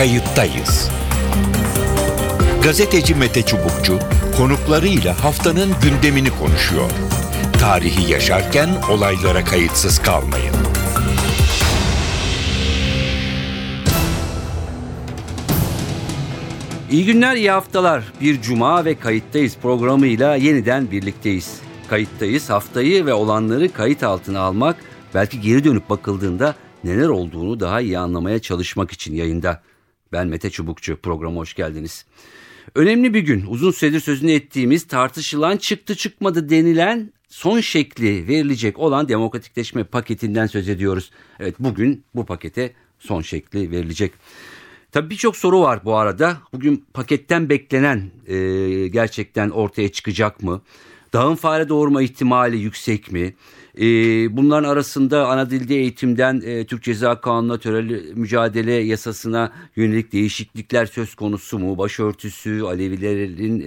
Kayıttayız. Gazeteci Mete Çubukçu konuklarıyla haftanın gündemini konuşuyor. Tarihi yaşarken olaylara kayıtsız kalmayın. İyi günler, iyi haftalar. Bir cuma ve kayıttayız programıyla yeniden birlikteyiz. Kayıttayız haftayı ve olanları kayıt altına almak, belki geri dönüp bakıldığında neler olduğunu daha iyi anlamaya çalışmak için yayında. Ben Mete Çubukçu, programa hoş geldiniz. Önemli bir gün, uzun süredir sözünü ettiğimiz, tartışılan çıktı çıkmadı denilen son şekli verilecek olan demokratikleşme paketinden söz ediyoruz. Evet bugün bu pakete son şekli verilecek. Tabii birçok soru var bu arada. Bugün paketten beklenen e, gerçekten ortaya çıkacak mı? Dağın fare doğurma ihtimali yüksek mi? E, bunların arasında ana dilde eğitimden e, Türk Ceza Kanunu'na, töreli mücadele yasasına yönelik değişiklikler söz konusu mu? Başörtüsü, Alevilerin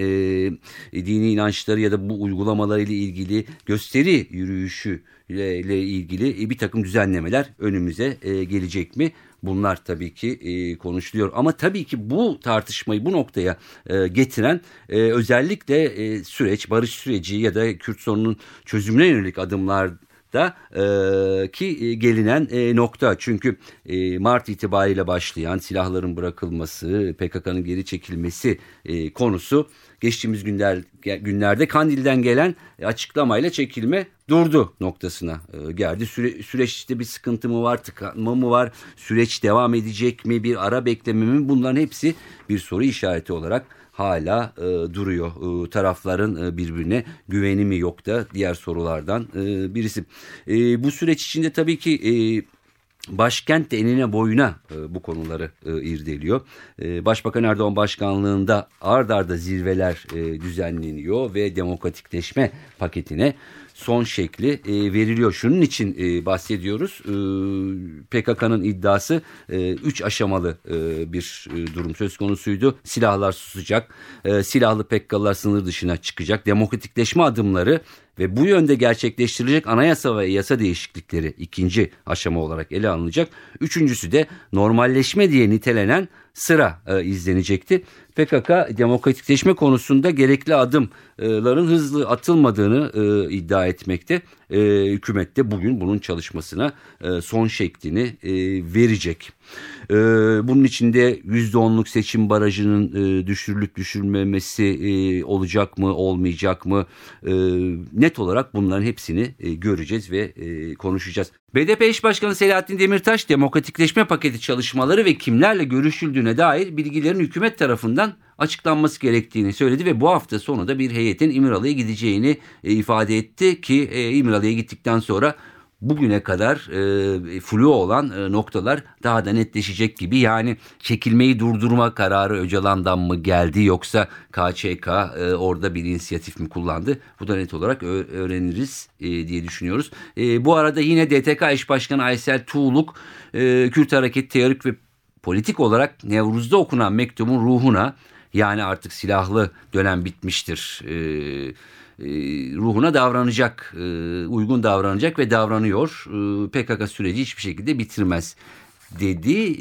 e, dini inançları ya da bu uygulamalarıyla ilgili gösteri yürüyüşü ile ilgili bir takım düzenlemeler önümüze e, gelecek mi? Bunlar tabii ki e, konuşuluyor. Ama tabii ki bu tartışmayı bu noktaya e, getiren e, özellikle e, süreç, barış süreci ya da Kürt sorununun çözümüne yönelik adımlar da e, ki e, gelinen e, nokta. Çünkü e, Mart itibariyle başlayan silahların bırakılması, PKK'nın geri çekilmesi e, konusu geçtiğimiz günler günlerde Kandil'den gelen açıklamayla çekilme durdu noktasına e, geldi. Süre, süreçte bir sıkıntı mı var, tıkanma mı var, süreç devam edecek mi, bir ara bekleme mi bunların hepsi bir soru işareti olarak hala e, duruyor. E, tarafların e, birbirine güveni mi yok da diğer sorulardan e, birisi. E, bu süreç içinde tabii ki... E, Başkent de enine boyuna e, bu konuları e, irdeliyor. E, Başbakan Erdoğan başkanlığında ard arda zirveler e, düzenleniyor ve demokratikleşme paketine son şekli e, veriliyor. Şunun için e, bahsediyoruz. E, PKK'nın iddiası 3 e, aşamalı e, bir e, durum söz konusuydu. Silahlar susacak, e, silahlı PKK'lar sınır dışına çıkacak. Demokratikleşme adımları ve bu yönde gerçekleştirilecek anayasa ve yasa değişiklikleri ikinci aşama olarak ele alınacak. Üçüncüsü de normalleşme diye nitelenen sıra e, izlenecekti. PKK demokratikleşme konusunda gerekli adımların hızlı atılmadığını e, iddia etmekte. E, hükümet de bugün bunun çalışmasına e, son şeklini e, verecek. E, bunun içinde %10'luk seçim barajının e, düşürülüp düşürülmemesi e, olacak mı olmayacak mı e, net olarak bunların hepsini e, göreceğiz ve konuşacağız. BDP eş başkanı Selahattin Demirtaş demokratikleşme paketi çalışmaları ve kimlerle görüşüldüğüne dair bilgilerin hükümet tarafından açıklanması gerektiğini söyledi ve bu hafta sonu da bir heyetin İmralı'ya gideceğini ifade etti ki İmralı'ya gittikten sonra bugüne kadar e, flu olan e, noktalar daha da netleşecek gibi. Yani çekilmeyi durdurma kararı Öcalan'dan mı geldi yoksa KÇK e, orada bir inisiyatif mi kullandı? Bu da net olarak öğreniriz e, diye düşünüyoruz. E, bu arada yine DTK eş başkanı Aysel Tuğluk e, Kürt Hareketi teorik ve politik olarak Nevruz'da okunan mektubun ruhuna yani artık silahlı dönem bitmiştir. E, e, ruhuna davranacak, e, uygun davranacak ve davranıyor. E, PKK süreci hiçbir şekilde bitirmez dedi.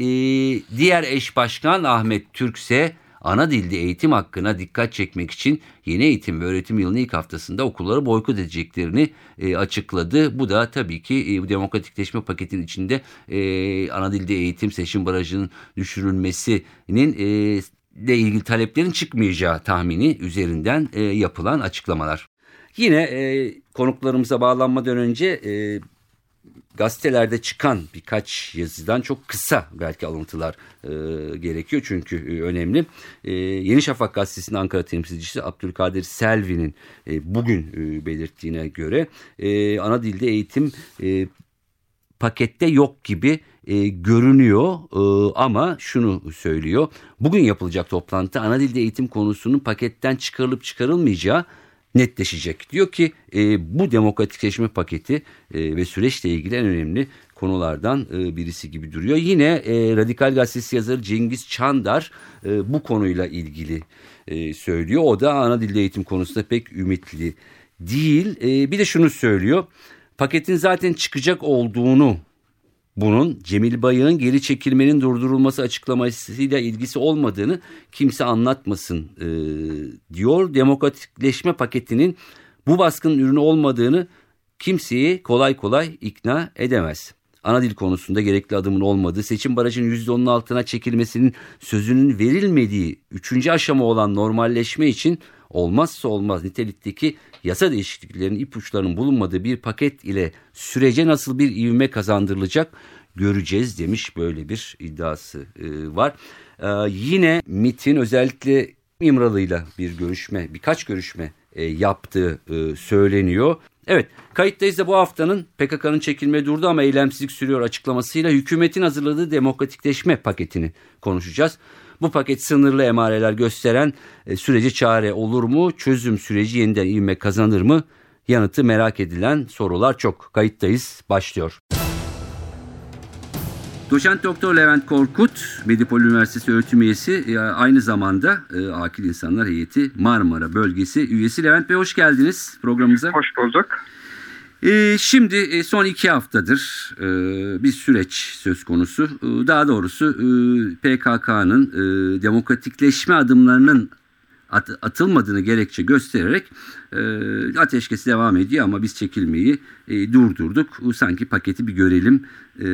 Diğer eş başkan Ahmet Türkse ana dilde eğitim hakkına dikkat çekmek için yeni eğitim ve öğretim yılının ilk haftasında okulları boykot edeceklerini açıkladı. Bu da tabii ki e, demokratikleşme paketinin içinde ana dilde eğitim seçim barajının düşürülmesinin ile ilgili taleplerin çıkmayacağı tahmini üzerinden e, yapılan açıklamalar. Yine e, konuklarımıza bağlanmadan önce e, gazetelerde çıkan birkaç yazıdan çok kısa belki alıntılar e, gerekiyor çünkü e, önemli. E, Yeni Şafak gazetesinin Ankara temsilcisi Abdülkadir Selvi'nin e, bugün e, belirttiğine göre e, ana dilde eğitim e, pakette yok gibi e, görünüyor e, ama şunu söylüyor. Bugün yapılacak toplantı ana dilde eğitim konusunun paketten çıkarılıp çıkarılmayacağı netleşecek. Diyor ki e, bu demokratikleşme paketi e, ve süreçle ilgili en önemli konulardan e, birisi gibi duruyor. Yine e, Radikal Gazetesi yazarı Cengiz Çandar e, bu konuyla ilgili e, söylüyor. O da ana dilde eğitim konusunda pek ümitli değil. E, bir de şunu söylüyor. Paketin zaten çıkacak olduğunu bunun Cemil Bayık'ın geri çekilmenin durdurulması açıklamasıyla ilgisi olmadığını kimse anlatmasın e, diyor. Demokratikleşme paketinin bu baskının ürünü olmadığını kimseyi kolay kolay ikna edemez. Ana dil konusunda gerekli adımın olmadığı, seçim barajının %10'un altına çekilmesinin sözünün verilmediği üçüncü aşama olan normalleşme için olmazsa olmaz nitelikteki yasa değişikliklerinin ipuçlarının bulunmadığı bir paket ile sürece nasıl bir ivme kazandırılacak göreceğiz demiş böyle bir iddiası e, var. E, yine MIT'in özellikle İmralı'yla bir görüşme, birkaç görüşme e, yaptığı söyleniyor. Evet kayıttayız da bu haftanın PKK'nın çekilme durdu ama eylemsizlik sürüyor açıklamasıyla hükümetin hazırladığı demokratikleşme paketini konuşacağız. Bu paket sınırlı emareler gösteren e, sürece çare olur mu? Çözüm süreci yeniden ivme kazanır mı? Yanıtı merak edilen sorular çok. Kayıttayız başlıyor. Doçent Doktor Levent Korkut, Medipol Üniversitesi öğretim üyesi, e, aynı zamanda e, Akil İnsanlar Heyeti Marmara Bölgesi üyesi. Levent Bey hoş geldiniz programımıza. Hoş bulduk. E, şimdi e, son iki haftadır e, bir süreç söz konusu. E, daha doğrusu e, PKK'nın e, demokratikleşme adımlarının at, atılmadığını gerekçe göstererek e, ateşkes devam ediyor ama biz çekilmeyi e, durdurduk. Sanki paketi bir görelim e,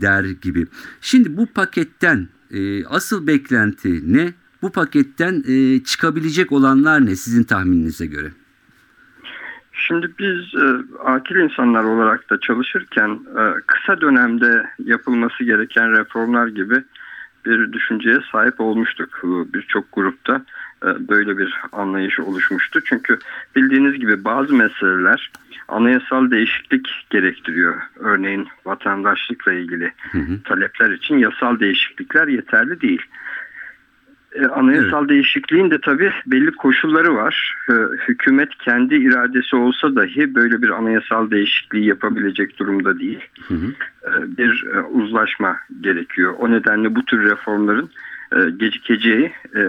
der gibi. Şimdi bu paketten e, asıl beklenti ne? Bu paketten e, çıkabilecek olanlar ne sizin tahmininize göre? Şimdi biz e, akil insanlar olarak da çalışırken e, kısa dönemde yapılması gereken reformlar gibi bir düşünceye sahip olmuştuk birçok grupta. E, böyle bir anlayış oluşmuştu. Çünkü bildiğiniz gibi bazı meseleler anayasal değişiklik gerektiriyor. Örneğin vatandaşlıkla ilgili hı hı. talepler için yasal değişiklikler yeterli değil. E, anayasal evet. değişikliğin de tabii belli koşulları var. E, hükümet kendi iradesi olsa dahi böyle bir anayasal değişikliği yapabilecek durumda değil. Hı hı. E, bir e, uzlaşma gerekiyor. O nedenle bu tür reformların e, gecikeceği e,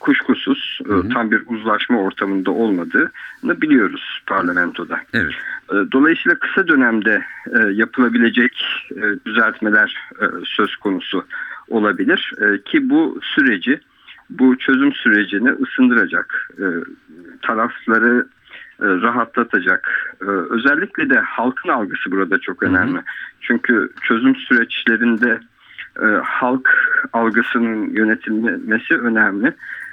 kuşkusuz e, hı hı. tam bir uzlaşma ortamında olmadığını biliyoruz parlamentoda. Evet. E, dolayısıyla kısa dönemde e, yapılabilecek e, düzeltmeler e, söz konusu olabilir e, ki bu süreci bu çözüm sürecini ısındıracak, e, tarafları e, rahatlatacak. E, özellikle de halkın algısı burada çok önemli. Hı hı. Çünkü çözüm süreçlerinde e, halk algısının yönetilmesi önemli.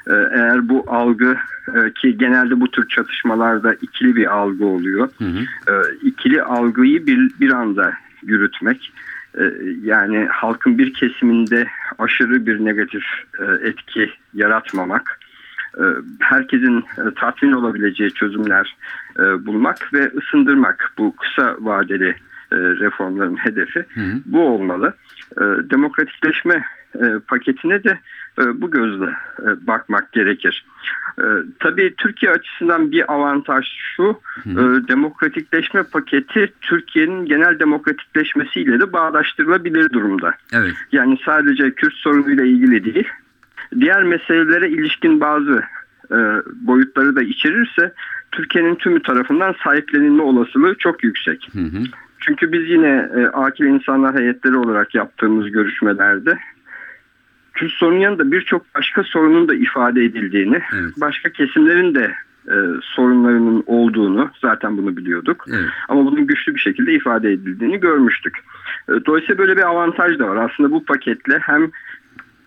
E, eğer bu algı e, ki genelde bu tür çatışmalarda ikili bir algı oluyor. Hı hı. E, ikili algıyı bir, bir anda yürütmek yani halkın bir kesiminde aşırı bir negatif e, etki yaratmamak, e, herkesin tatmin olabileceği çözümler bulmak ve ısındırmak bu kısa vadeli reformların hedefi hı hı. bu olmalı. Demokratikleşme paketine de bu gözle bakmak gerekir. Tabii Türkiye açısından bir avantaj şu, hı. demokratikleşme paketi Türkiye'nin genel demokratikleşmesiyle de bağdaştırılabilir durumda. Evet. Yani sadece Kürt sorunuyla ilgili değil, diğer meselelere ilişkin bazı boyutları da içerirse Türkiye'nin tümü tarafından sahiplenilme olasılığı çok yüksek. Hı hı. Çünkü biz yine e, akil insanlar heyetleri olarak yaptığımız görüşmelerde Kürt sorunun yanında birçok başka sorunun da ifade edildiğini, evet. başka kesimlerin de e, sorunlarının olduğunu zaten bunu biliyorduk. Evet. Ama bunun güçlü bir şekilde ifade edildiğini görmüştük. E, dolayısıyla böyle bir avantaj da var. Aslında bu paketle hem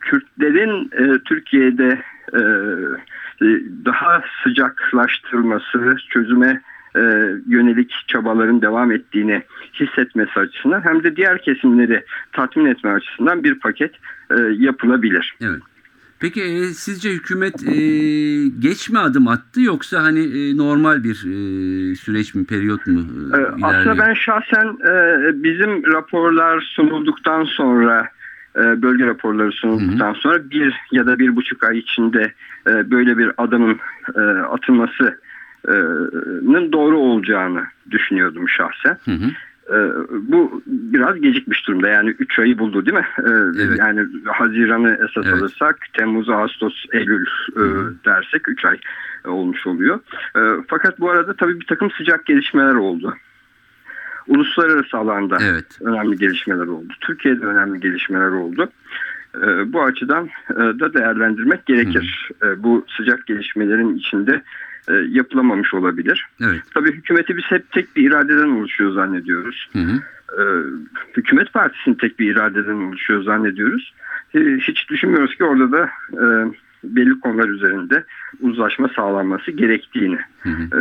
Kürtlerin e, Türkiye'de e, daha sıcaklaştırılması, çözüme e, yönelik çabaların devam ettiğini hissetmesi açısından hem de diğer kesimleri tatmin etme açısından bir paket e, yapılabilir. Evet. Peki e, sizce hükümet e, geç mi adım attı yoksa hani e, normal bir e, süreç mi, periyot mu e, e Aslında ben şahsen e, bizim raporlar sunulduktan sonra e, bölge raporları sunulduktan sonra bir ya da bir buçuk ay içinde e, böyle bir adımın atılması doğru olacağını düşünüyordum şahsen. Hı hı. Bu biraz gecikmiş durumda yani 3 ayı buldu değil mi? Evet. Yani Haziran'ı esas evet. alırsak Temmuz, Ağustos, Eylül hı dersek 3 ay olmuş oluyor. Fakat bu arada tabii bir takım sıcak gelişmeler oldu. uluslararası alanda Evet. önemli gelişmeler oldu. Türkiye'de önemli gelişmeler oldu. E, bu açıdan e, da değerlendirmek gerekir. E, bu sıcak gelişmelerin içinde e, yapılamamış olabilir. Evet. Tabii hükümeti biz hep tek bir iradeden oluşuyor zannediyoruz. Hı hı. E, hükümet partisinin tek bir iradeden oluşuyor zannediyoruz. E, hiç düşünmüyoruz ki orada da e, belli konular üzerinde uzlaşma sağlanması gerektiğini. Hı hı. E,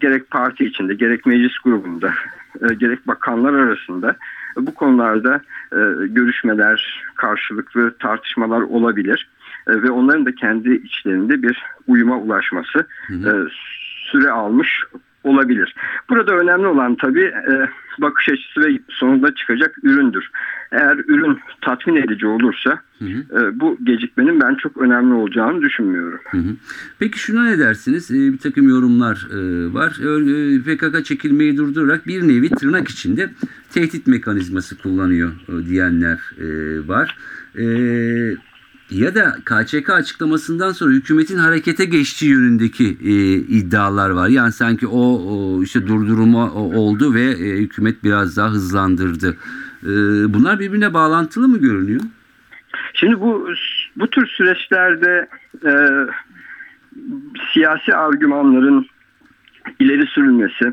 gerek parti içinde, gerek meclis grubunda, e, gerek bakanlar arasında bu konularda e, görüşmeler, karşılıklı tartışmalar olabilir. E, ve onların da kendi içlerinde bir uyuma ulaşması Hı e, süre almış olabilir. Burada önemli olan tabii e, bakış açısı ve sonunda çıkacak üründür. Eğer ürün tatmin edici olursa Hı hı. e, bu gecikmenin ben çok önemli olacağını düşünmüyorum. Hı hı. Peki şuna ne dersiniz? Bir takım yorumlar e, var. E, PKK çekilmeyi durdurarak bir nevi tırnak içinde tehdit mekanizması kullanıyor e, diyenler e, var. E, ya da KÇK açıklamasından sonra hükümetin harekete geçtiği yönündeki e, iddialar var. Yani sanki o, o işte durdurma o- oldu ve e, hükümet biraz daha hızlandırdı. E, bunlar birbirine bağlantılı mı görünüyor? Şimdi bu bu tür süreçlerde e, siyasi argümanların ileri sürülmesi,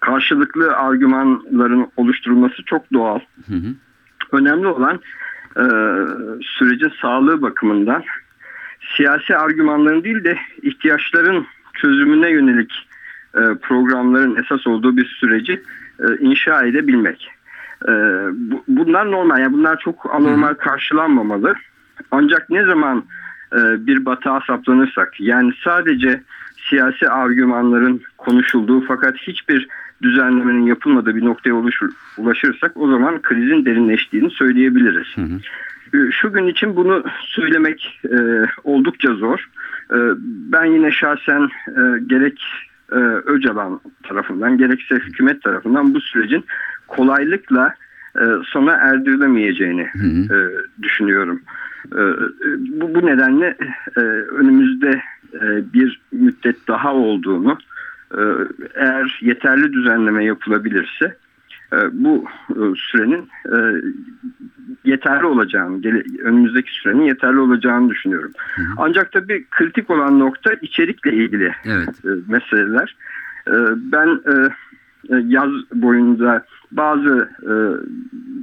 karşılıklı argümanların oluşturulması çok doğal. Hı hı. Önemli olan e, sürecin sağlığı bakımından siyasi argümanların değil de ihtiyaçların çözümüne yönelik e, programların esas olduğu bir süreci e, inşa edebilmek. E, bu- bunlar normal, yani bunlar çok anormal karşılanmamalı. Ancak ne zaman e, bir batağa saplanırsak, yani sadece siyasi argümanların konuşulduğu fakat hiçbir düzenlemenin yapılmadığı bir noktaya oluşur, ulaşırsak o zaman krizin derinleştiğini söyleyebiliriz. Hı hı. E, Şu gün için bunu söylemek e, oldukça zor. E, ben yine şahsen e, gerek e, Öcalan tarafından gerekse hükümet tarafından bu sürecin kolaylıkla e, sona erdirilemeyeceğini Hı hı. e, düşünüyorum. E, bu, bu nedenle e, önümüzde e, bir müddet daha olduğunu eğer yeterli düzenleme yapılabilirse e, bu e, sürenin e, yeterli olacağını, önümüzdeki sürenin yeterli olacağını düşünüyorum. Ancak tabii kritik olan nokta içerikle ilgili Evet. meseleler. Ben yaz boyunca bazı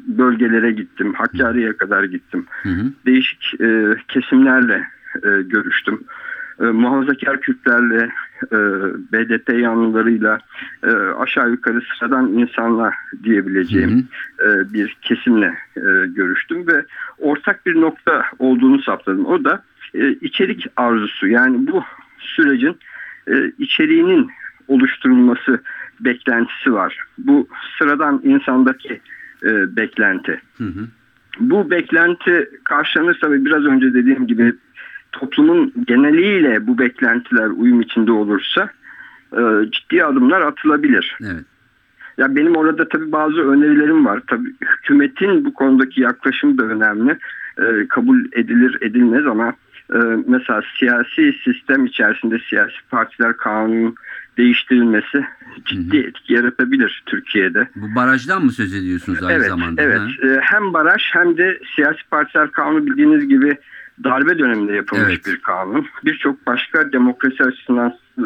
bölgelere gittim. Hakkari'ye kadar gittim. Hı hı. Değişik kesimlerle görüştüm. E, muhafazakar Kürtlerle, e, BDP yanlılarıyla e, aşağı yukarı sıradan insanlar diyebileceğim e, bir kesimle e, görüştüm ve ortak bir nokta olduğunu saptadım. O da e, içerik arzusu. Yani bu sürecin e, içeriğinin oluşturulması beklentisi var. Bu sıradan insandaki e, beklenti. Hı hı. Bu beklenti karşılanırsa ve biraz önce dediğim gibi toplumun geneliyle bu beklentiler uyum içinde olursa e, ciddi adımlar atılabilir. Evet. Ya benim orada tabii bazı önerilerim var. Tabii hükümetin bu konudaki yaklaşımı da önemli. Ee, kabul edilir edilmez ama e, mesela siyasi sistem içerisinde siyasi partiler kanunun değiştirilmesi ciddi etki yaratabilir Türkiye'de. Bu barajdan mı söz ediyorsunuz aynı evet, zamanda? evet. Ha? Ee, hem baraj hem de siyasi partiler kanunu bildiğiniz gibi darbe döneminde yapılmış Evet. bir kanun. Birçok başka demokrasi açısından e,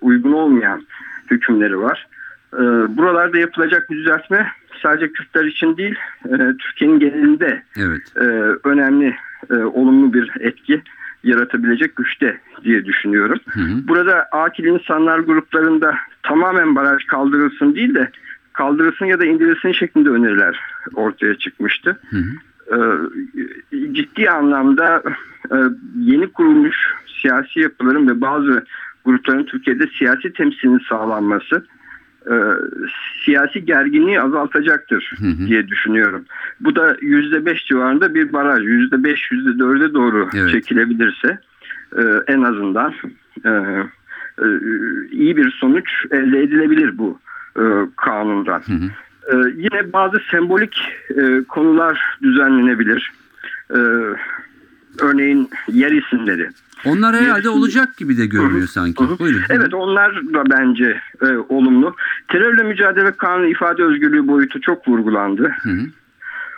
uygun olmayan hükümleri var. Ee, Buralarda yapılacak bir düzeltme sadece Kürtler için değil, e, Türkiye'nin genelinde Evet. e, önemli, e, olumlu bir etki yaratabilecek güçte diye düşünüyorum. Hı hı. Burada akil insanlar gruplarında tamamen baraj kaldırılsın değil de kaldırılsın ya da indirilsin şeklinde öneriler ortaya çıkmıştı. Hı hı. Ee, ciddi anlamda e, yeni kurulmuş siyasi yapıların ve bazı grupların Türkiye'de siyasi temsilinin sağlanması e, siyasi gerginliği azaltacaktır Hı hı. diye düşünüyorum. Bu da %5 civarında bir baraj. %5, %4'e doğru Evet. çekilebilirse e, en azından e, e, iyi bir sonuç elde edilebilir bu e, kanundan. Hı hı. Ee, yine bazı sembolik e, konular düzenlenebilir. Ee, örneğin yer isimleri. Onlar herhalde Gerisi- olacak gibi de görünüyor sanki. Hı hı. Buyurun. Evet onlar da bence e, olumlu. Terörle mücadele kanunu ifade özgürlüğü boyutu çok vurgulandı. Hı hı.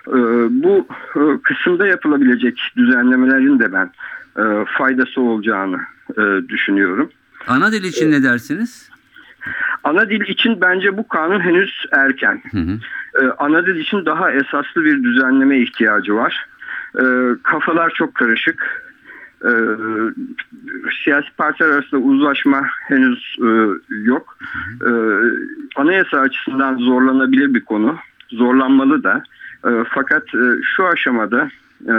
E, bu e, kısımda yapılabilecek düzenlemelerin de ben e, faydası olacağını e, düşünüyorum. Ana dil için ne dersiniz? Ana dil için bence bu kanun henüz erken. Hı hı. Ee, ana dil için daha esaslı bir düzenleme ihtiyacı var. Ee, kafalar çok karışık. Ee, siyasi partiler arasında uzlaşma henüz e, yok. Ee, anayasa açısından zorlanabilir bir konu. Zorlanmalı da. Ee, fakat e, şu aşamada e,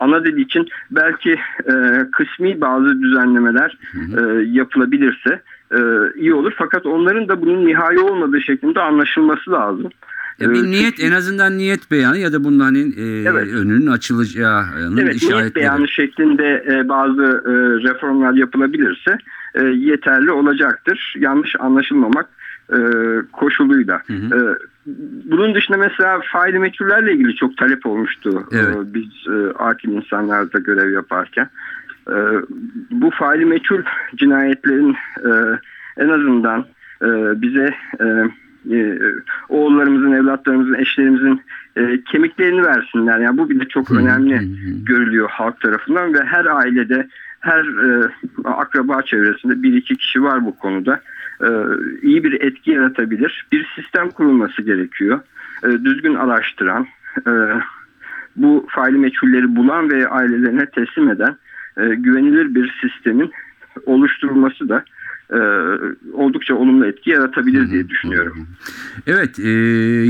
ana dil için belki e, kısmi bazı düzenlemeler e, yapılabilirse e, iyi olur. Fakat onların da bunun nihai olmadığı şeklinde anlaşılması lazım. Ya bir Ee, niyet en azından niyet beyanı ya da bunun hani e, Evet. önünün açılacağının Evet, niyet işaretleri. beyanı şeklinde e, bazı e, reformlar yapılabilirse e, yeterli olacaktır. Yanlış anlaşılmamak e, koşuluyla. Hı hı. E, bunun dışında mesela faili meçhullerle ilgili çok talep olmuştu e, Evet. biz e, akil insanlarda görev yaparken. E, bu faili meçhul cinayetlerin e, en azından e, bize e, e, oğullarımızın, evlatlarımızın, eşlerimizin e, kemiklerini versinler. Yani bu bile çok önemli görülüyor halk tarafından ve her ailede, her e, akraba çevresinde bir iki kişi var bu konuda. E, iyi bir etki yaratabilir. Bir sistem kurulması gerekiyor. E, düzgün araştıran, e, bu faili meçhulleri bulan ve ailelerine teslim eden e, güvenilir bir sistemin oluşturulması da e, oldukça olumlu etki yaratabilir diye düşünüyorum. Evet e,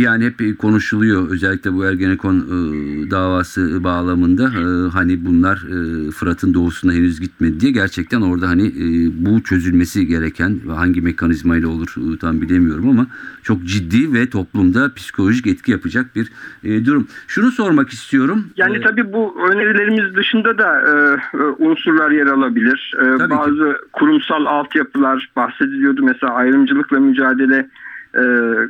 yani hep konuşuluyor özellikle bu Ergenekon e, davası bağlamında e, hani bunlar e, Fırat'ın doğusuna henüz gitmedi diye gerçekten orada hani e, bu çözülmesi gereken ve hangi mekanizmayla olur e, tam bilemiyorum ama çok ciddi ve toplumda psikolojik etki yapacak bir e, durum. Şunu sormak istiyorum. Yani E, tabii bu önerilerimiz dışında da e, e, unsurlar yer alabilir. E, Tabii ki. bazı kurumsal altyapılar bahsediliyordu. Mesela ayrımcılıkla mücadele e,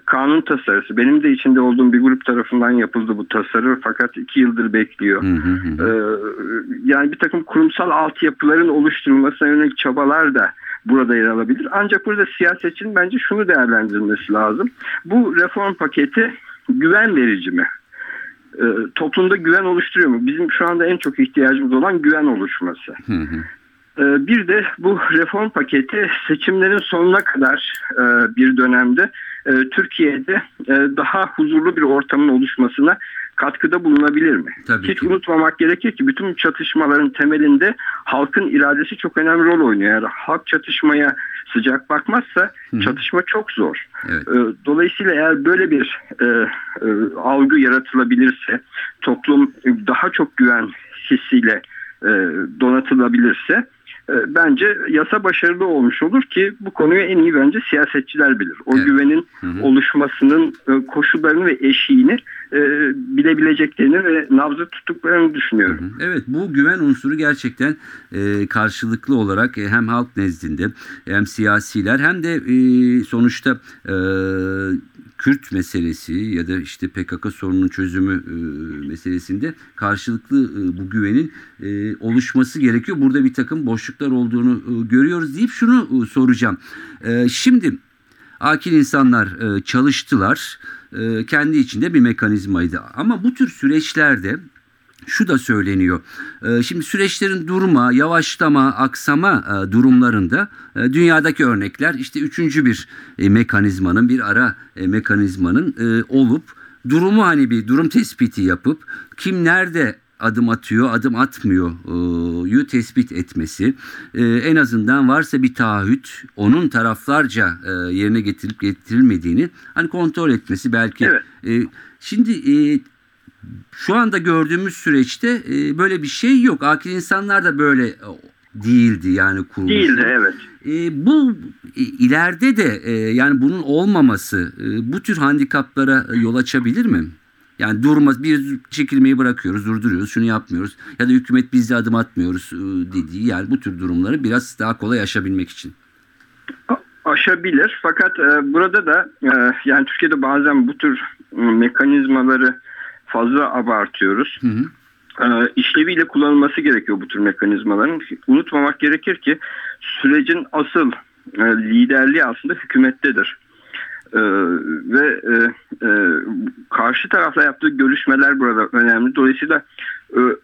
kanun tasarısı. Benim de içinde olduğum bir grup tarafından yapıldı bu tasarı fakat iki yıldır bekliyor. hı hı hı. E, yani bir takım kurumsal altyapıların oluşturulmasına yönelik çabalar da burada yer alabilir. Ancak burada siyasetçinin bence şunu değerlendirmesi lazım. Bu reform paketi güven verici mi? E, toplumda güven oluşturuyor mu? Bizim şu anda en çok ihtiyacımız olan güven oluşması. Hı hı. E, bir de bu reform paketi seçimlerin sonuna kadar e, bir dönemde e, Türkiye'de e, daha huzurlu bir ortamın oluşmasına katkıda bulunabilir mi? Tabii Hiç ki. unutmamak gerekir ki bütün çatışmaların temelinde halkın iradesi çok önemli rol oynuyor. Eğer halk çatışmaya sıcak bakmazsa Hı. çatışma çok zor. Evet. E, Dolayısıyla eğer böyle bir e, e, algı yaratılabilirse, toplum daha çok güven hissiyle e, donatılabilirse bence yasa başarılı olmuş olur ki bu konuyu en iyi bence siyasetçiler bilir. O Evet. güvenin Hı hı. oluşmasının e, koşullarını ve eşiğini e, bilebileceklerini ve nabzı tuttuklarını düşünüyorum. Evet bu güven unsuru gerçekten e, karşılıklı olarak e, hem halk nezdinde hem siyasiler hem de sonuçta Kürt meselesi ya da işte PKK sorunun çözümü meselesinde karşılıklı bu güvenin oluşması gerekiyor. Burada bir takım boşluklar olduğunu e, görüyoruz deyip şunu soracağım. Şimdi akil insanlar e, çalıştılar. E, kendi içinde bir mekanizmaydı. Ama bu tür süreçlerde şu da söyleniyor. Ee, Şimdi süreçlerin durma, yavaşlama, aksama e, durumlarında e, dünyadaki örnekler işte üçüncü bir e, mekanizmanın, bir ara e, mekanizmanın e, olup durumu hani bir durum tespiti yapıp kim nerede adım atıyor, adım atmıyor e, yu tespit etmesi. E, en azından varsa bir taahhüt onun taraflarca e, yerine getirilip getirilmediğini hani kontrol etmesi belki. Evet. Şimdi şu anda gördüğümüz süreçte böyle bir şey yok. Akil insanlar da böyle değildi yani kuruluşu. Değildi evet. E, bu e, ileride de e, yani bunun olmaması e, bu tür handikaplara yol açabilir mi? Yani durmaz bir çekilmeyi bırakıyoruz, durduruyoruz, şunu yapmıyoruz ya da hükümet biz de adım atmıyoruz e, dediği yani bu tür durumları biraz daha kolay aşabilmek için. aşabilir. Fakat e, burada da e, yani Türkiye'de bazen bu tür e, mekanizmaları fazla abartıyoruz. Hı hı. e, işleviyle kullanılması gerekiyor bu tür mekanizmaların. Unutmamak gerekir ki sürecin asıl e, liderliği aslında hükümettedir. E, ve e, e, karşı tarafla yaptığı görüşmeler burada önemli. Dolayısıyla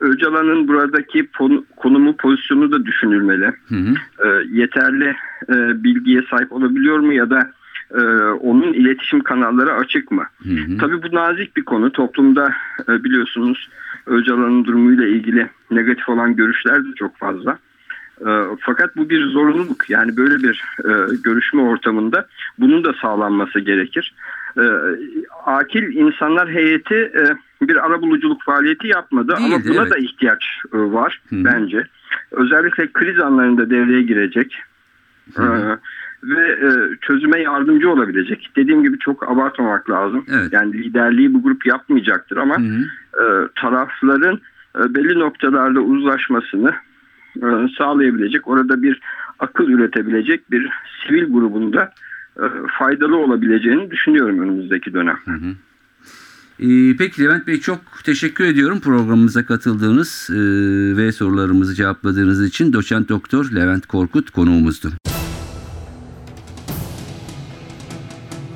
Öcalan'ın buradaki konumu pozisyonu da düşünülmeli. Hı hı. E, yeterli e, bilgiye sahip olabiliyor mu ya da e, onun iletişim kanalları açık mı? Hı hı. Tabii bu nazik bir konu. Toplumda e, biliyorsunuz Öcalan'ın durumuyla ilgili negatif olan görüşler de çok fazla. E, fakat bu bir zorunluluk. Yani böyle bir e, görüşme ortamında bunun da sağlanması gerekir. E, akil insanlar heyeti e, bir arabuluculuk faaliyeti yapmadı ama Değildi, buna evet. da ihtiyaç e, var Hı bence. Özellikle kriz anlarında devreye girecek. Hı hı. E, ve e, çözüme yardımcı olabilecek. Dediğim gibi çok abartmamak lazım. Evet. Yani liderliği bu grup yapmayacaktır ama Hı hı. e, tarafların e, belli noktalarda uzlaşmasını sağlayabilecek, orada bir akıl üretebilecek bir sivil grubunda e, faydalı olabileceğini düşünüyorum önümüzdeki dönem. Ee, peki Levent Bey çok teşekkür ediyorum programımıza katıldığınız e, ve sorularımızı cevapladığınız için. Doçent Doktor Levent Korkut konuğumuzdu.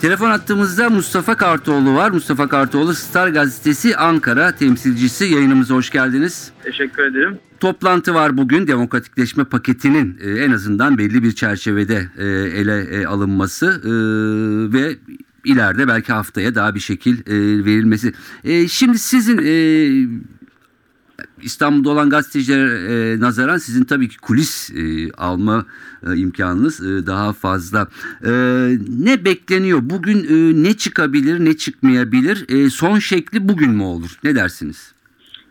Telefon attığımızda Mustafa Kartoğlu var. Mustafa Kartoğlu Star Gazetesi Ankara temsilcisi. Yayınımıza hoş geldiniz. Teşekkür ederim. Toplantı var bugün demokratikleşme paketinin e, en azından belli bir çerçevede e, ele e, alınması ve ileride belki haftaya daha bir şekil verilmesi. Şimdi sizin İstanbul'da olan gazetecilere e, nazaran sizin tabii ki kulis e, alma e, imkanınız e, daha fazla. E, ne bekleniyor? Bugün e, ne çıkabilir, ne çıkmayabilir? E, son şekli bugün mü olur? Ne dersiniz?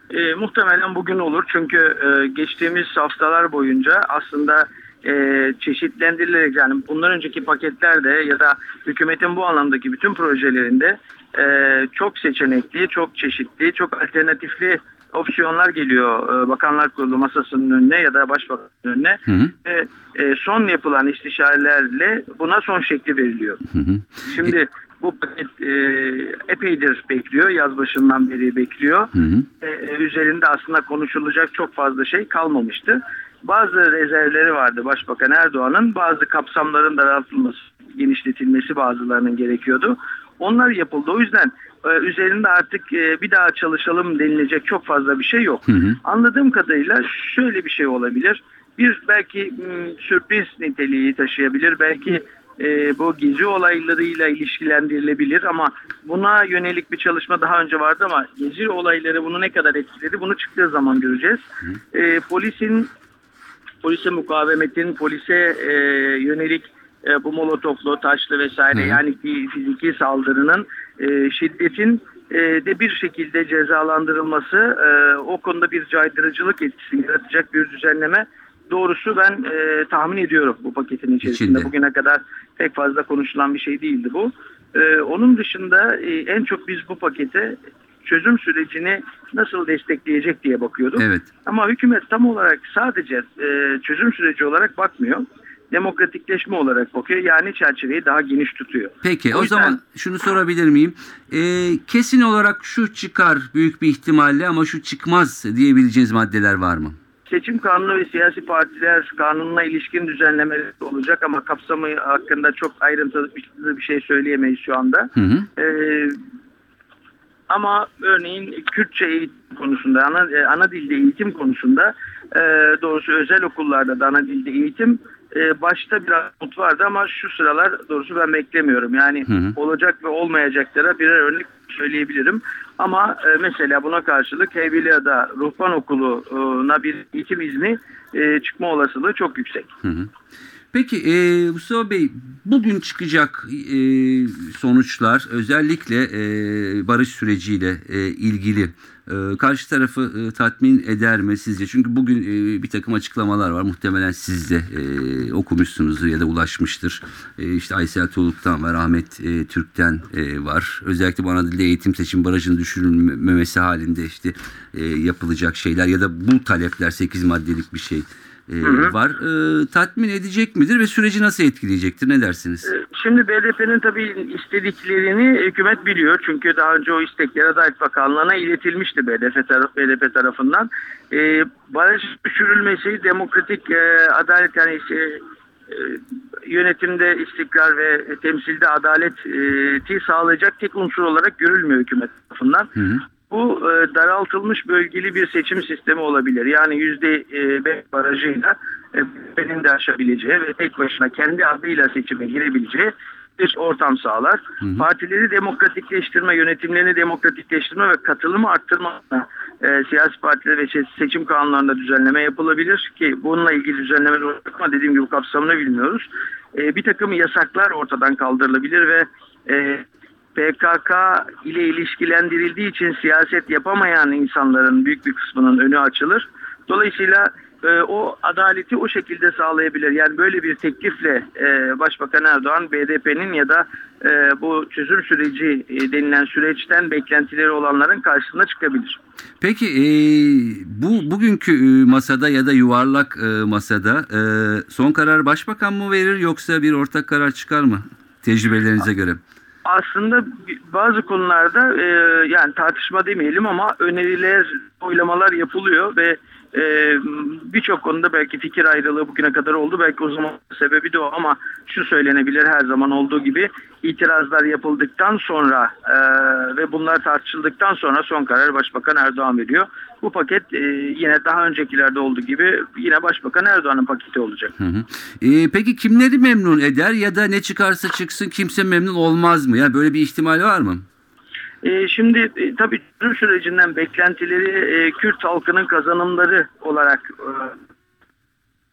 E, muhtemelen bugün olur çünkü e, geçtiğimiz haftalar boyunca aslında e, çeşitlendirilerek yani bundan önceki paketlerde ya da hükümetin bu anlamdaki bütün projelerinde e, çok seçenekli, çok çeşitli, çok alternatifli opsiyonlar geliyor e, Bakanlar Kurulu masasının önüne ya da Başbakanın önüne. Hı hı. E, e, son yapılan istişarelerle buna son şekli veriliyor. Hı hı. Şimdi bu paket e, epeydir bekliyor. Yaz başından beri bekliyor. Hı hı. E, üzerinde aslında konuşulacak çok fazla şey kalmamıştı. Bazı rezervleri vardı Başbakan Erdoğan'ın. Bazı kapsamların daraltılması, genişletilmesi bazılarının gerekiyordu. Onlar yapıldı. O yüzden e, üzerinde artık e, bir daha çalışalım denilecek çok fazla bir şey yok. Hı hı. Anladığım kadarıyla şöyle bir şey olabilir. Bir belki sürpriz niteliği taşıyabilir. Belki e, bu gezi olaylarıyla ilişkilendirilebilir ama buna yönelik bir çalışma daha önce vardı ama gezi olayları bunu ne kadar etkiledi bunu çıktığı zaman göreceğiz. E, polisin polise mukavemetin, polise e, yönelik e, bu molotoflu, taşlı vesaire Hı. yani ki fiziki saldırının e, şiddetin e, de bir şekilde cezalandırılması e, o konuda bir caydırıcılık etkisi yaratacak bir düzenleme doğrusu ben e, tahmin ediyorum bu paketin içerisinde. İçinde. Bugüne kadar pek fazla konuşulan bir şey değildi bu. E, onun dışında e, en çok biz bu pakete çözüm sürecini nasıl destekleyecek diye bakıyorduk. Evet. Ama hükümet tam olarak sadece e, çözüm süreci olarak bakmıyor. Demokratikleşme olarak bakıyor. Yani çerçeveyi daha geniş tutuyor. Peki O o, yüzden- zaman şunu sorabilir miyim? Ee, kesin olarak şu çıkar büyük bir ihtimalle ama şu çıkmaz diyebileceğiniz maddeler var mı? Seçim kanunu ve siyasi partiler kanununa ilişkin düzenlemeler olacak ama kapsamı hakkında çok ayrıntılı bir, şey söyleyemeyiz şu anda. Hı hı. Ee, ama örneğin Kürtçe eğitim konusunda, ana, e, ana dilde eğitim konusunda e, doğrusu özel okullarda da ana dilde eğitim e, başta biraz umut vardı ama şu sıralar doğrusu ben beklemiyorum. Yani Hı hı. olacak ve olmayacaklara birer örnek söyleyebilirim. Ama e, mesela buna karşılık Heybeliada Ruhban Okulu'na bir eğitim izni e, çıkma olasılığı çok yüksek. Hı hı. Peki e, Mustafa Bey bugün çıkacak e, sonuçlar özellikle e, barış süreciyle e, ilgili e, karşı tarafı e, tatmin eder mi sizce? Çünkü bugün e, bir takım açıklamalar var. Muhtemelen siz de e, okumuşsunuzdur ya da ulaşmıştır. E, işte Aysel Tuğluk'tan var, Ahmet e, Türk'ten e, var. Özellikle bu ana dilde eğitim seçim barajının düşürülmemesi halinde işte e, yapılacak şeyler ya da bu talepler 8 maddelik bir şey e, var. E, tatmin edecek midir ve süreci nasıl etkileyecektir? Ne dersiniz? Ee, Şimdi BDP'nin tabii istediklerini hükümet biliyor. Çünkü daha önce o istekler Adalet Bakanlığı'na iletilmişti BDP, taraf, BDP tarafından. Ee, baraj düşürülmesi, demokratik e, adalet yani şey, e, yönetimde istikrar ve temsilde adaleti sağlayacak tek unsur olarak görülmüyor hükümet tarafından. Hı hı. Bu e, daraltılmış bölgeli bir seçim sistemi olabilir. Yani yüzde e, beş barajıyla e, benim de aşabileceği ve tek başına kendi adıyla seçime girebileceği bir ortam sağlar. Partileri demokratikleştirme, yönetimlerini demokratikleştirme ve katılımı arttırma e, siyasi partiler ve se- seçim kanunlarında düzenleme yapılabilir ki bununla ilgili düzenlemeler olacak ama dediğim gibi kapsamını bilmiyoruz. E, bir takım yasaklar ortadan kaldırılabilir ve e, PKK ile ilişkilendirildiği için siyaset yapamayan insanların büyük bir kısmının önü açılır. Dolayısıyla e, o adaleti o şekilde sağlayabilir. Yani böyle bir teklifle e, Başbakan Erdoğan BDP'nin ya da e, bu çözüm süreci e, denilen süreçten beklentileri olanların karşısına çıkabilir. Peki e, bu bugünkü e, masada ya da yuvarlak e, masada e, son karar başbakan mı verir yoksa bir ortak karar çıkar mı tecrübelerinize göre? Aslında bazı konularda e, yani tartışma demeyelim ama öneriler, oylamalar yapılıyor ve e, birçok konuda belki fikir ayrılığı bugüne kadar oldu. Belki o zaman sebebi de o ama şu söylenebilir her zaman olduğu gibi itirazlar yapıldıktan sonra e, ve bunlar tartışıldıktan sonra son karar Başbakan Erdoğan veriyor. Bu paket e, yine daha öncekilerde olduğu gibi yine Başbakan Erdoğan'ın paketi olacak. Hı hı. E, peki kimleri memnun eder ya da ne çıkarsa çıksın kimse memnun olmaz mı? Ya böyle bir ihtimal var mı? E, şimdi e, tabii çözüm sürecinden beklentileri e, Kürt halkının kazanımları olarak e,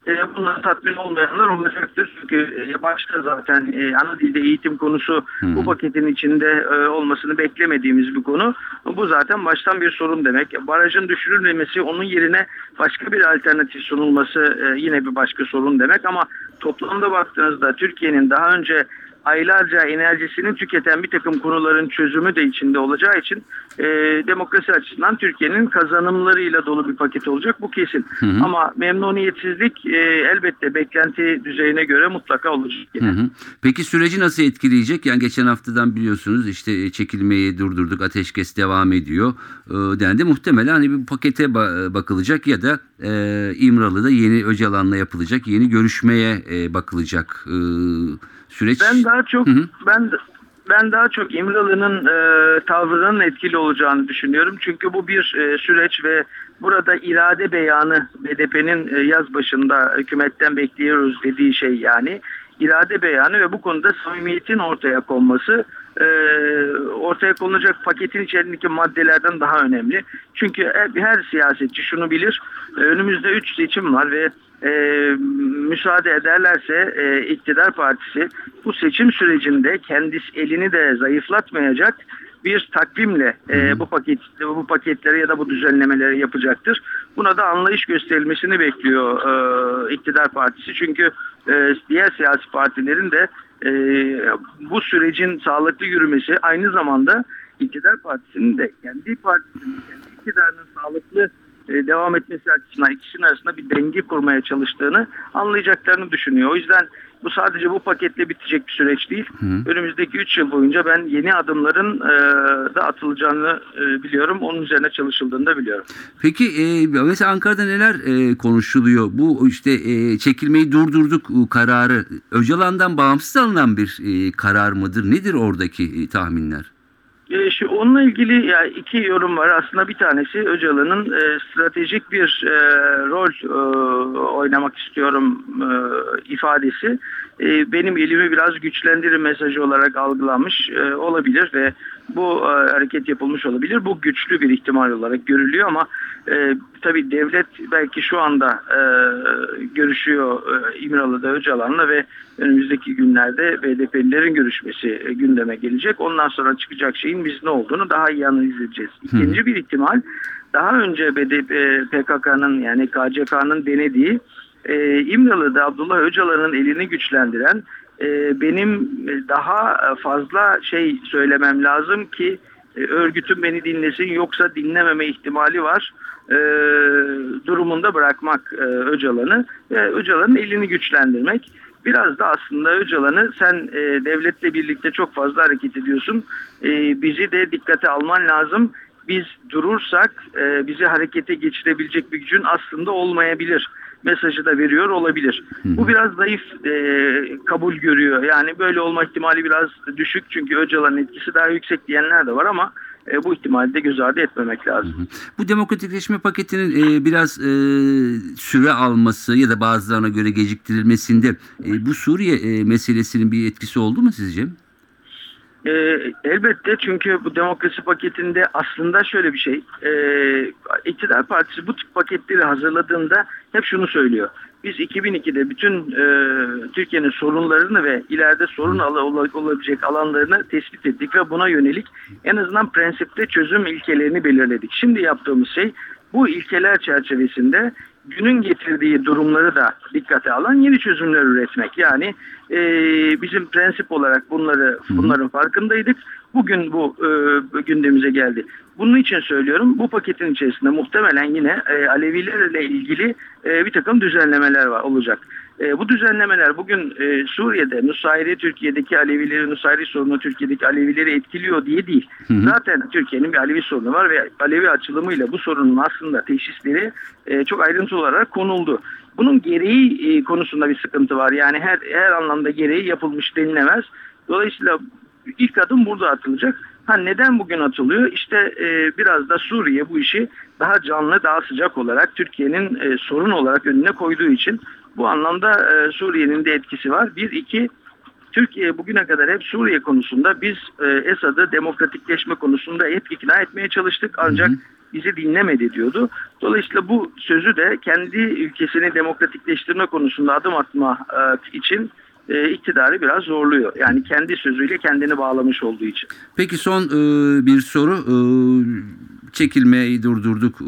e, bundan tatmin olmayanlar olacaktır. Çünkü e, başta zaten e, ana dilde eğitim konusu bu paketin içinde e, olmasını beklemediğimiz bir konu. Bu zaten baştan bir sorun demek. Barajın düşürülmemesi onun yerine başka bir alternatif sunulması e, yine bir başka sorun demek ama toplamda baktığınızda Türkiye'nin daha önce aylarca enerjisini tüketen bir takım konuların çözümü de içinde olacağı için e, demokrasi açısından Türkiye'nin kazanımlarıyla dolu bir paket olacak bu kesin. Ama memnuniyetsizlik e, elbette beklenti düzeyine göre mutlaka olacak. Hı hı. Peki süreci nasıl etkileyecek? Yani geçen haftadan biliyorsunuz işte çekilmeyi durdurduk, ateşkes devam ediyor e, dendi. Muhtemelen hani bir pakete ba- bakılacak ya da e, İmralı'da yeni Öcalan'la yapılacak yeni görüşmeye e, bakılacak e, süreç. Ben daha çok Hı hı. ben ben daha çok İmralı'nın e, tavrının etkili olacağını düşünüyorum. Çünkü bu bir e, süreç ve burada irade beyanı BDP'nin e, yaz başında hükümetten bekliyoruz dediği şey yani irade beyanı ve bu konuda samimiyetin ortaya konması e, ortaya konulacak paketin içerisindeki maddelerden daha önemli. Çünkü her, her siyasetçi şunu bilir. e, önümüzde 3 seçim var ve e, müsaade ederlerse e, iktidar partisi bu seçim sürecinde kendisi elini de zayıflatmayacak bir takvimle e, bu paket bu paketleri ya da bu düzenlemeleri yapacaktır. Buna da anlayış gösterilmesini bekliyor e, iktidar partisi. Çünkü e, diğer siyasi partilerin de e, bu sürecin sağlıklı yürümesi aynı zamanda iktidar partisinin de kendi partisinin, kendi iktidarının sağlıklı e, devam etmesi açısından ikisinin arasında bir denge kurmaya çalıştığını anlayacaklarını düşünüyor. O yüzden bu sadece bu paketle bitecek bir süreç değil. Önümüzdeki 3 yıl boyunca ben yeni adımların e, da atılacağını e, biliyorum. Onun üzerine çalışıldığını da biliyorum. Peki e, mesela Ankara'da neler e, konuşuluyor? Bu işte e, çekilmeyi durdurduk e, kararı Öcalan'dan bağımsız alınan bir e, karar mıdır? Nedir oradaki e, tahminler? E, şu onunla ilgili ya iki yorum var. Aslında bir tanesi Öcalan'ın e, stratejik bir e, rol e, oynamak istiyorum e, ifadesi. E, benim elimi biraz güçlendirir mesajı olarak algılanmış e, olabilir ve bu e, hareket yapılmış olabilir. Bu güçlü bir ihtimal olarak görülüyor ama e, tabii devlet belki şu anda e, görüşüyor e, İmralı'da Öcalan'la ve önümüzdeki günlerde BDP'lilerin görüşmesi e, gündeme gelecek. Ondan sonra çıkacak şeyin biz ne olduğunu daha iyi analiz edeceğiz. İkinci bir ihtimal daha önce BDP, PKK'nın yani KCK'nın denediği e, İmralı'da Abdullah Öcalan'ın elini güçlendiren e, benim daha fazla şey söylemem lazım ki e, örgütüm beni dinlesin yoksa dinlememe ihtimali var e, durumunda bırakmak e, Öcalan'ı ve Öcalan'ın elini güçlendirmek. Biraz da aslında Öcalan'ı sen e, devletle birlikte çok fazla hareket ediyorsun. E, bizi de dikkate alman lazım. Biz durursak e, bizi harekete geçirebilecek bir gücün aslında olmayabilir mesajı da veriyor olabilir. Bu biraz zayıf e, kabul görüyor. Yani böyle olma ihtimali biraz düşük çünkü Öcalan'ın etkisi daha yüksek diyenler de var ama e, bu ihtimali de göz ardı etmemek lazım. Bu demokratikleşme paketinin e, biraz e, süre alması ya da bazılarına göre geciktirilmesinde e, bu Suriye e, meselesinin bir etkisi oldu mu sizce? E, elbette çünkü bu demokrasi paketinde aslında şöyle bir şey. E, İktidar Partisi bu tip paketleri hazırladığında hep şunu söylüyor. Biz 2002'de bütün e, Türkiye'nin sorunlarını ve ileride sorun olabilecek alanlarını tespit ettik ve buna yönelik en azından prensipte çözüm ilkelerini belirledik. Şimdi yaptığımız şey bu ilkeler çerçevesinde günün getirdiği durumları da dikkate alan yeni çözümler üretmek. Yani e, bizim prensip olarak bunları bunların farkındaydık. Bugün bu e, gündemimize geldi. Bunun için söylüyorum bu paketin içerisinde muhtemelen yine e, Alevilerle ilgili e, bir takım düzenlemeler var olacak. E, bu düzenlemeler bugün e, Suriye'de Nusayri Türkiye'deki Alevileri, Nusayri sorunu Türkiye'deki Alevileri etkiliyor diye değil. Zaten Türkiye'nin bir Alevi sorunu var ve Alevi açılımıyla bu sorunun aslında teşhisleri e, çok ayrıntılı olarak konuldu. Bunun gereği e, konusunda bir sıkıntı var. Yani her her anlamda gereği yapılmış denilemez. Dolayısıyla ilk adım burada atılacak. Ha neden bugün atılıyor? İşte e, biraz da Suriye bu işi daha canlı, daha sıcak olarak Türkiye'nin e, sorun olarak önüne koyduğu için bu anlamda e, Suriye'nin de etkisi var. Bir, iki, Türkiye bugüne kadar hep Suriye konusunda biz e, Esad'ı demokratikleşme konusunda hep ikna etmeye çalıştık ancak bizi dinlemedi diyordu. Dolayısıyla bu sözü de kendi ülkesini demokratikleştirme konusunda adım atma e, için e, iktidarı biraz zorluyor. Yani kendi sözüyle kendini bağlamış olduğu için. Peki son e, bir soru. E, çekilmeyi durdurduk e,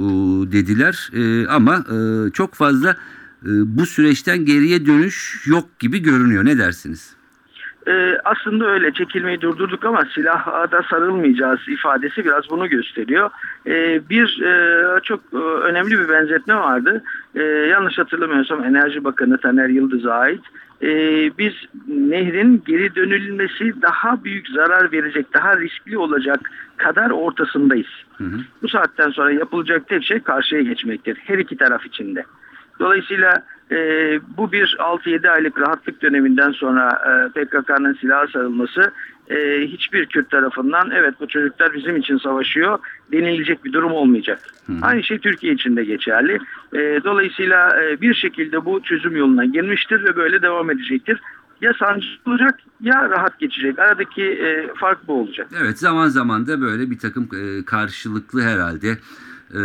dediler E, ama e, çok fazla bu süreçten geriye dönüş yok gibi görünüyor. Ne dersiniz? Ee, aslında öyle çekilmeyi durdurduk ama silaha da sarılmayacağız ifadesi biraz bunu gösteriyor. Ee, bir e, çok e, önemli bir benzetme vardı. Yanlış hatırlamıyorsam Enerji Bakanı Taner Yıldız'a ait. Biz nehrin geri dönülmesi daha büyük zarar verecek, daha riskli olacak kadar ortasındayız. Bu saatten sonra yapılacak tek şey karşıya geçmektir. Her iki taraf içinde. Dolayısıyla e, bu bir 6-7 aylık rahatlık döneminden sonra e, PKK'nın silaha sarılması e, hiçbir Kürt tarafından evet bu çocuklar bizim için savaşıyor denilecek bir durum olmayacak. Aynı şey Türkiye için de geçerli. E, dolayısıyla e, bir şekilde bu çözüm yoluna girmiştir ve böyle devam edecektir. Ya sancı olacak ya rahat geçecek. Aradaki e, fark bu olacak. Evet zaman zaman da böyle bir takım e, karşılıklı herhalde e,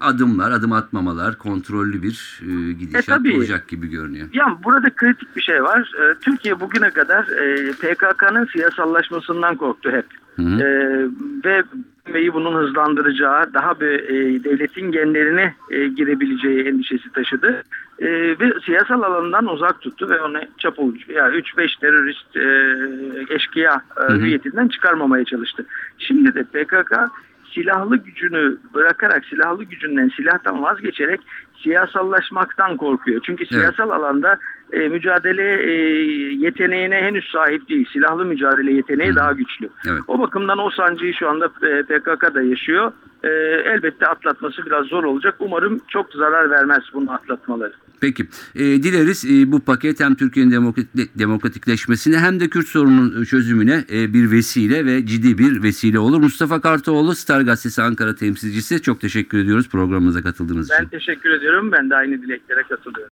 adımlar, adım atmamalar, kontrollü bir e, gidişat tabii. olacak gibi görünüyor. Ya burada kritik bir şey var. Ee, Türkiye bugüne kadar e, PKK'nın siyasallaşmasından korktu hep. Hı hı. Ee, ve ve bunun hızlandıracağı, daha bir e, devletin genlerine e, girebileceği endişesi taşıdı. E, ve siyasal alanından uzak tuttu ve onu çapulcu, yani 3-5 terörist e, eşkıya e, hüviyetinden çıkarmamaya çalıştı. Şimdi de PKK silahlı gücünü bırakarak, silahlı gücünden, silahtan vazgeçerek siyasallaşmaktan korkuyor. Çünkü siyasal alanda e, mücadele e, yeteneğine henüz sahip değil. Silahlı mücadele yeteneği daha güçlü. Evet. O bakımdan o sancıyı şu anda e, PKK'da yaşıyor. E, elbette atlatması biraz zor olacak. Umarım çok zarar vermez bunu atlatmaları. Peki. E, dileriz e, bu paket hem Türkiye'nin demokratik- demokratikleşmesine hem de Kürt sorununun çözümüne e, bir vesile ve ciddi bir vesile olur. Mustafa Kartoğlu, Star Gazetesi Ankara temsilcisi. Çok teşekkür ediyoruz programımıza katıldığınız Ben için. teşekkür ediyorum. Ben de aynı dileklere katılıyorum.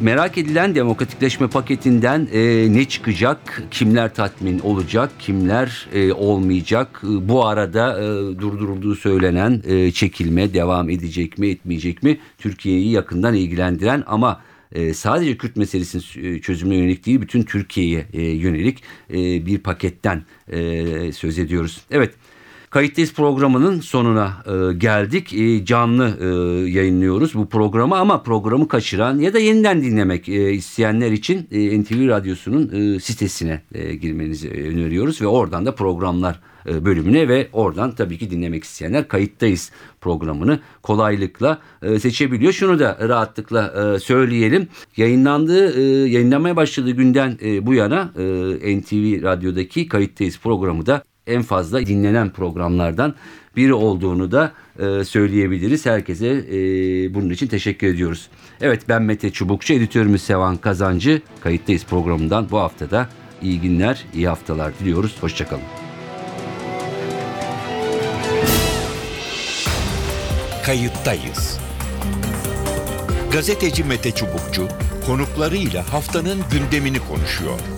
Merak edilen demokratikleşme paketinden e, ne çıkacak, kimler tatmin olacak, kimler e, olmayacak. E, bu arada e, durdurulduğu söylenen e, çekilme devam edecek mi etmeyecek mi Türkiye'yi yakından ilgilendiren ama e, sadece Kürt meselesinin e, çözümüne yönelik değil bütün Türkiye'ye e, yönelik e, bir paketten e, söz ediyoruz. Evet Kayıttayız programının sonuna e, geldik. E, canlı e, yayınlıyoruz bu programı ama programı kaçıran ya da yeniden dinlemek e, isteyenler için e, NTV Radyosu'nun e, sitesine e, girmenizi öneriyoruz ve oradan da programlar e, bölümüne ve oradan tabii ki dinlemek isteyenler kayıttayız programını kolaylıkla e, seçebiliyor. Şunu da rahatlıkla e, söyleyelim. Yayınlandığı, e, yayınlanmaya başladığı günden e, bu yana e, NTV Radyo'daki kayıttayız programı da en fazla dinlenen programlardan biri olduğunu da e, söyleyebiliriz. Herkese e, bunun için teşekkür ediyoruz. Evet ben Mete Çubukçu, editörümüz Sevan Kazancı. Kayıttayız programından bu haftada iyi günler, iyi haftalar diliyoruz. Hoşçakalın. Kayıttayız. Gazeteci Mete Çubukçu konuklarıyla haftanın gündemini konuşuyor.